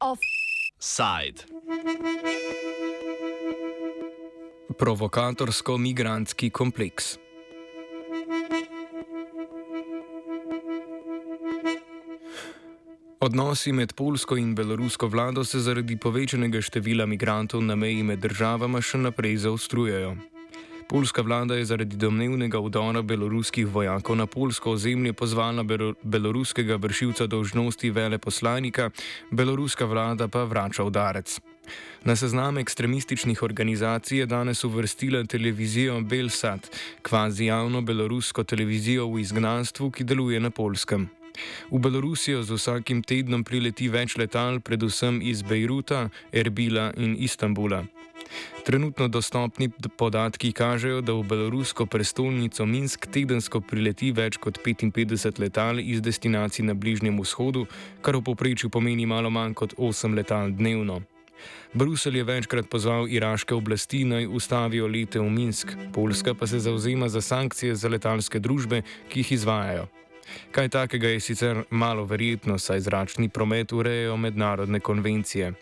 Offside. Provokatorsko-migrantski kompleks. Odnosi med polsko in belorusko vlado se zaradi povečanega števila migrantov na meji med državama še naprej zaostrujejo. Polska vlada je zaradi domnevnega vdora beloruskih vojakov na polsko ozemlje pozvala beloruskega vršilca dožnosti veleposlanika, beloruska vlada pa vrača udarec. Na seznam ekstremističnih organizacij je danes uvrstila televizijo Belsat, kvazi javno belorusko televizijo v izgnanstvu, ki deluje na polskem. V Belorusijo z vsakim tednom prileti več letal, predvsem iz Bejruta, Erbila in Istanbula. Trenutno dostopni podatki kažejo, da v belorusko prestolnico Minsk tedensko prileti več kot 55 letal iz destinacij na Bližnjem vzhodu, kar v povprečju pomeni malo manj kot 8 letal dnevno. Bruselj je večkrat pozval iraške oblasti naj ustavijo lete v Minsk, Poljska pa se zauzema za sankcije za letalske družbe, ki jih izvajajo. Kaj takega je sicer malo verjetno, saj zračni promet urejajo mednarodne konvencije.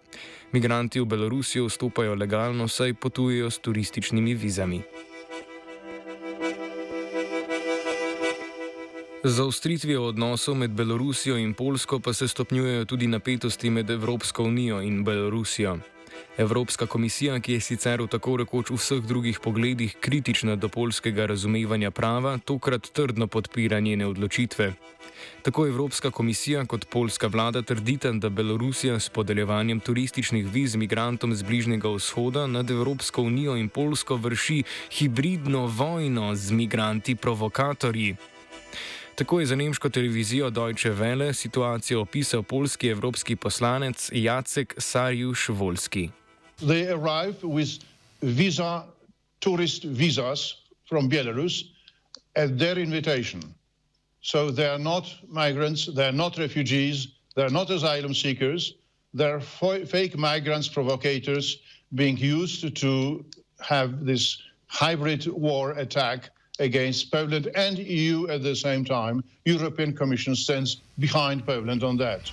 Migranti v Belorusijo vstopajo legalno, saj potujejo s turističnimi vizami. Za ustritvijo odnosov med Belorusijo in Polsko pa se stopnjujejo tudi napetosti med Evropsko unijo in Belorusijo. Evropska komisija, ki je sicer v tako rekoč vseh drugih pogledih kritična do polskega razumevanja prava, tokrat trdno podpira njene odločitve. Tako Evropska komisija kot polska vlada trdita, da Belorusija s podeljevanjem turističnih viz migrantom z Bližnjega vzhoda nad Evropsko unijo in Polsko vrši hibridno vojno z migranti provokatorji. Tako je za nemško televizijo Deutsche Welle situacijo opisal polski evropski poslanec Jacek Sarjuš Volski. They arrive with visa, tourist visas from Belarus at their invitation. So they are not migrants, they are not refugees, they are not asylum seekers, they are fake migrants, provocators being used to have this hybrid war attack against Poland and EU at the same time. European Commission stands behind Poland on that.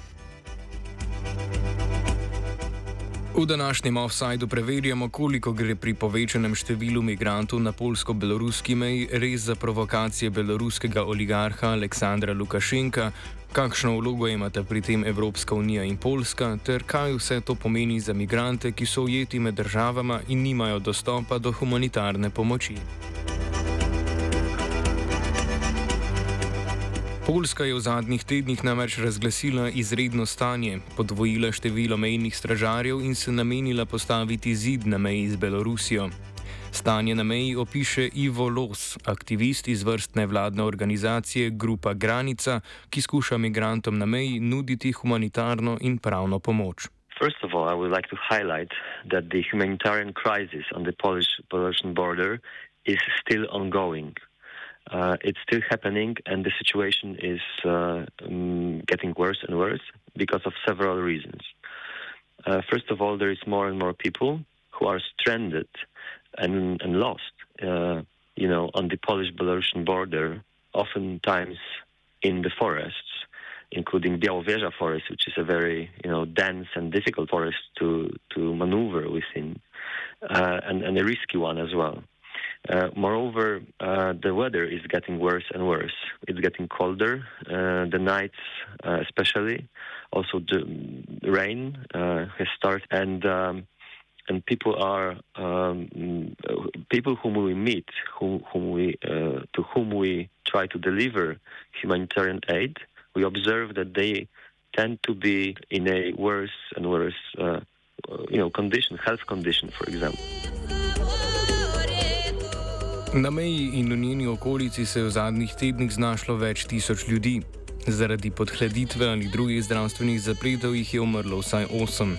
V današnjem offsajdu preverjamo, koliko gre pri povečanem številu migrantov na polsko-beloruski meji. Res za provokacije beloruskega oligarha Aleksandra Lukašenka, kakšno vlogo imata pri tem Evropska unija in Poljska, ter kaj vse to pomeni za migrante, ki so ujeti med državama in nimajo dostopa do humanitarne pomoči. Poljska je v zadnjih tednih namreč razglasila izredno stanje, podvojila število mejnih stražarjev in se namenila postaviti zid na meji z Belorusijo. Stanje na meji opiše Ivo Los, aktivist iz vrst nevladne organizacije Grupa Granica, ki skuša migrantom na meji nuditi humanitarno in pravno pomoč. First of all, I would like to highlight that the humanitarian crisis on the Polish-Belarusian border is still ongoing. Uh, it's still happening, and the situation is uh, um, getting worse and worse because of several reasons. Uh, first of all, there is more and more people who are stranded and, and lost, uh, you know, on the Polish-Belarusian border, oftentimes in the forests, including Białowieża forest, which is a very, you know, dense and difficult forest to, to maneuver within, uh, and, and a risky one as well. Uh, moreover, uh, the weather is getting worse and worse. It's getting colder. Uh, the nights, uh, especially, also the rain uh, has started, and um, and people are um, people whom we meet, whom, whom we uh, to whom we try to deliver humanitarian aid. We observe that they tend to be in a worse and worse, you know, condition, health condition, for example. Na meji in v njeni okolici se je v zadnjih tednih znašlo več tisoč ljudi. Zaradi podhladitve ali drugih zdravstvenih zapletov jih je umrlo vsaj osem.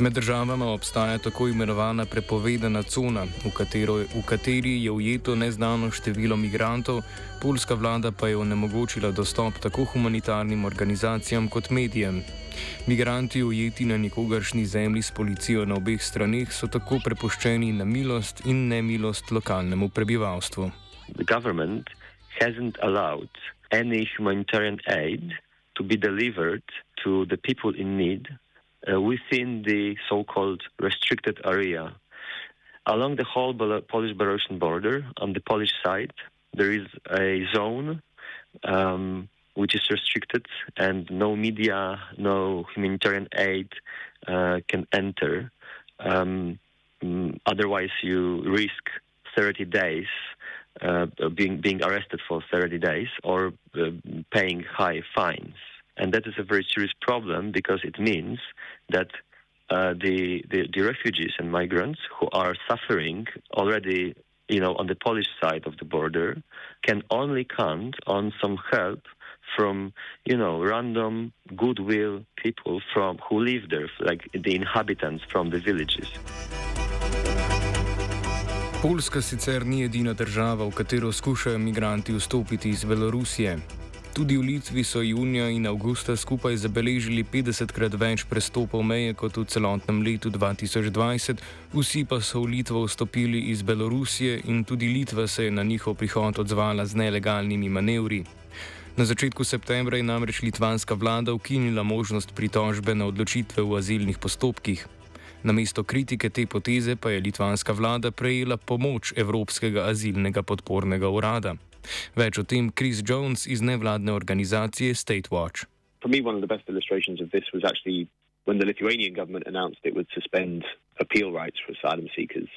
Med državama obstaja tako imenovana prepovedana cona, v, katero, v kateri je ujeto neznano število migrantov, polska vlada pa je onemogočila dostop tako humanitarnim organizacijam kot medijem. Migranti ujeti na nikogaršnji zemlji s policijo na obeh straneh so tako prepuščeni na milost in nemilost lokalnemu prebivalstvu. the government hasn't allowed any humanitarian aid to be delivered to the people in need uh, within the so-called restricted area. Along the whole Polish-Belarusian border, on the Polish side, there is a zone um, which is restricted, and no media, no humanitarian aid uh, can enter. Um, mm, otherwise, you risk 30 days uh, being being arrested for 30 days or uh, paying high fines, and that is a very serious problem because it means that uh, the, the, the refugees and migrants who are suffering already, you know, on the Polish side of the border, can only count on some help from you know random goodwill people from who live there, like the inhabitants from the villages. Poljska sicer ni edina država, v katero skušajo migranti vstopiti iz Belorusije. Tudi v Litvi so junija in avgusta skupaj zabeležili 50krat več prestopov meje kot v celotnem letu 2020, vsi pa so v Litvo vstopili iz Belorusije in tudi Litva se je na njihov prihod odzvala z nelegalnimi manevri. Na začetku septembra je namreč litvanska vlada ukinila možnost pritožbe na odločitve v azilnih postopkih. Namesto kritike te poteze pa je litvanska vlada prejela pomoč Evropskega azilnega podpornega urada. Več o tem Chris Jones iz nevladne organizacije State Watch. For me, one of the best illustrations of this was actually when the Lithuanian government announced it would suspend appeal rights for asylum seekers.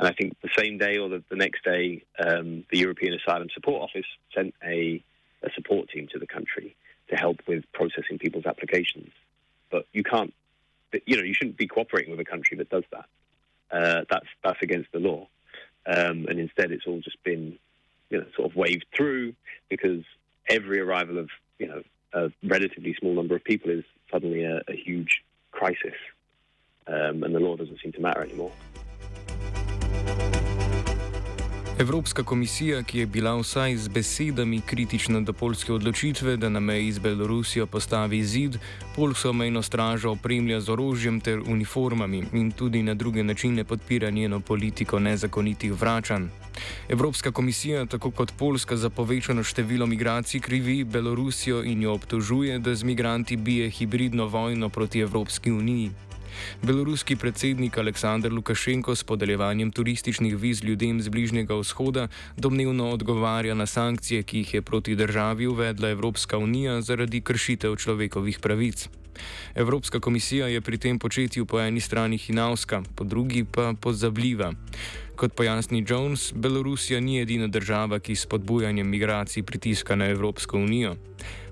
And I think the same day or the, the next day, um, the European Asylum Support Office sent a, a support team to the country to help with processing people's applications. But you can't you know, you shouldn't be cooperating with a country that does that. Uh, that's that's against the law, um, and instead it's all just been, you know, sort of waved through because every arrival of you know a relatively small number of people is suddenly a, a huge crisis, um, and the law doesn't seem to matter anymore. Evropska komisija, ki je bila vsaj z besedami kritična do polske odločitve, da na meji z Belorusijo postavi zid, polsko mejno stražo opremlja z orožjem ter uniformami in tudi na druge načine podpira njeno politiko nezakonitih vračanj. Evropska komisija, tako kot Poljska, za povečano število migracij krivi Belorusijo in jo obtožuje, da z migranti bije hibridno vojno proti Evropski uniji. Beloruski predsednik Aleksandr Lukašenko s podeljevanjem turističnih viz ljudem z Bližnjega vzhoda domnevno odgovarja na sankcije, ki jih je proti državi uvedla Evropska unija zaradi kršitev človekovih pravic. Evropska komisija je pri tem početju po eni strani hinavska, po drugi pa pozabljiva. Kot pojasni Jones, Belorusija ni edina država, ki s podbujanjem migracij pritiska na Evropsko unijo.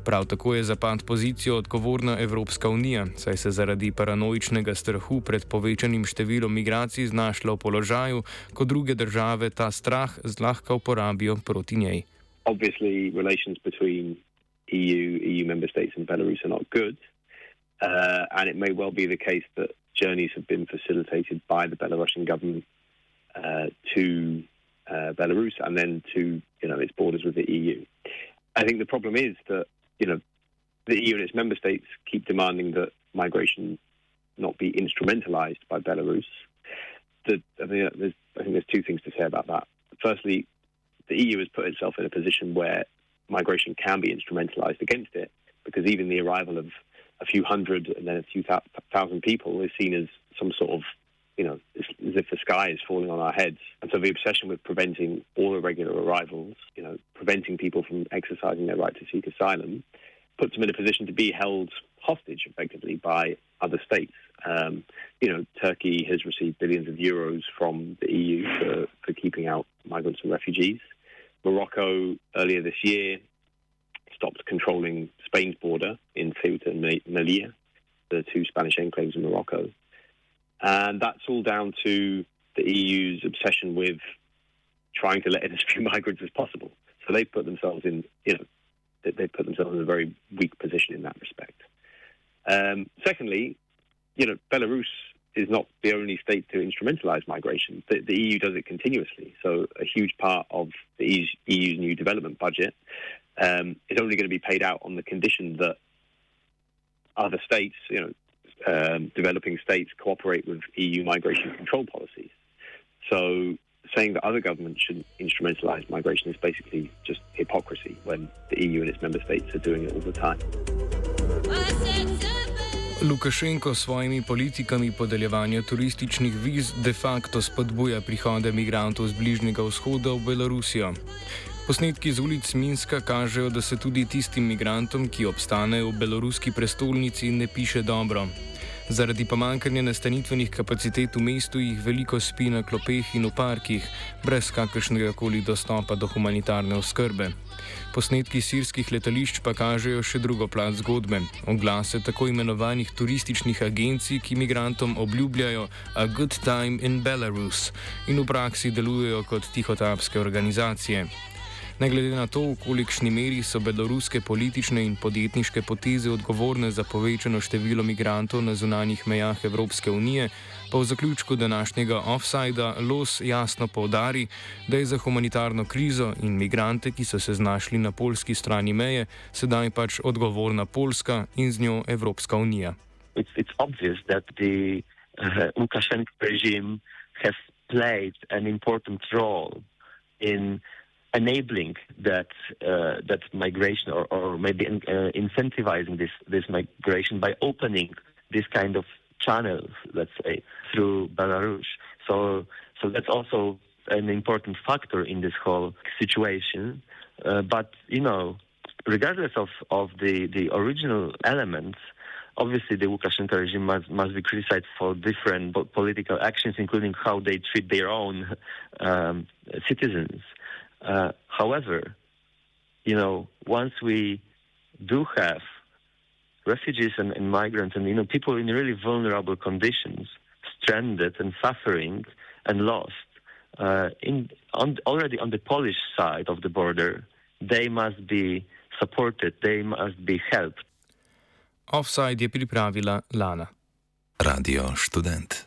Prav tako je za pad pozicijo odgovorna Evropska unija, saj se zaradi paranoičnega strahu pred povečanim številom migracij znašla v položaju, ko druge države ta strah zlahka uporabijo proti njej. Obviously, relations between EU, EU member states and Belarus are not good. Uh, and it may well be the case that journeys have been facilitated by the Belarusian government uh, to uh, Belarus and then to you know, its borders with the EU. I think the problem is that you know, the EU and its member states keep demanding that migration not be instrumentalized by Belarus. The, I, mean, there's, I think there's two things to say about that. Firstly, the EU has put itself in a position where migration can be instrumentalized against it, because even the arrival of a few hundred and then a few thousand people is seen as some sort of, you know, as if the sky is falling on our heads. And so the obsession with preventing all irregular arrivals, you know, preventing people from exercising their right to seek asylum, puts them in a position to be held hostage effectively by other states. Um, you know, Turkey has received billions of euros from the EU for, for keeping out migrants and refugees. Morocco earlier this year stopped controlling Spain's border in Ceuta and Melilla, the two Spanish enclaves in Morocco. And that's all down to the EU's obsession with trying to let in as few migrants as possible. So they put themselves in, you know, they put themselves in a very weak position in that respect. Um, secondly, you know, Belarus is not the only state to instrumentalize migration. The, the, EU does it continuously. So a huge part of the EU's, EU's new development budget um, is only going to be paid out on the condition that other states, you know, um, developing states cooperate with EU migration control policies. So saying that other governments should instrumentalize migration is basically just hypocrisy when the EU and its member states are doing it all the time. Lukašenko s svojimi politikami podeljevanja turističnih viz de facto spodbuja prihode migrantov z Bližnjega vzhoda v Belorusijo. Posnetki z ulic Minska kažejo, da se tudi tistim migrantom, ki obstanejo v beloruski prestolnici, ne piše dobro. Zaradi pomankanja nastanitvenih kapacitet v mestu jih veliko spi na klopeh in v parkih, brez kakršnega koli dostopa do humanitarne oskrbe. Posnetki sirskih letališč pa kažejo še drugo plat zgodbe: oglase tako imenovanih turističnih agencij, ki migrantom obljubljajo a good time in Belarus in v praksi delujejo kot tihotapske organizacije. Ne glede na to, v kolikšni meri so beloruske politične in podjetniške poteze odgovorne za povečano število migrantov na zunanjih mejah Evropske unije, pa v zaključku današnjega offsajda Los jasno povdari, da je za humanitarno krizo in migrante, ki so se znašli na polski strani meje, sedaj pač odgovorna Poljska in z njo Evropska unija. It's, it's obvious that the uh, Lukashenko regime has played an important role in enabling that uh, that migration or, or maybe uh, incentivizing this this migration by opening this kind of channels, let's say, through Belarus. So so that's also an important factor in this whole situation. Uh, but you know, regardless of, of the, the original elements, obviously the Lukashenko regime must, must be criticized for different political actions, including how they treat their own um, citizens. Uh, however, you know, once we do have refugees and, and, migrants and you know people in really vulnerable conditions, stranded and suffering and lost, uh, in on, already on the Polish side of the border, they must be supported. They must be helped. Offside je pripravila Lana. Radio študent.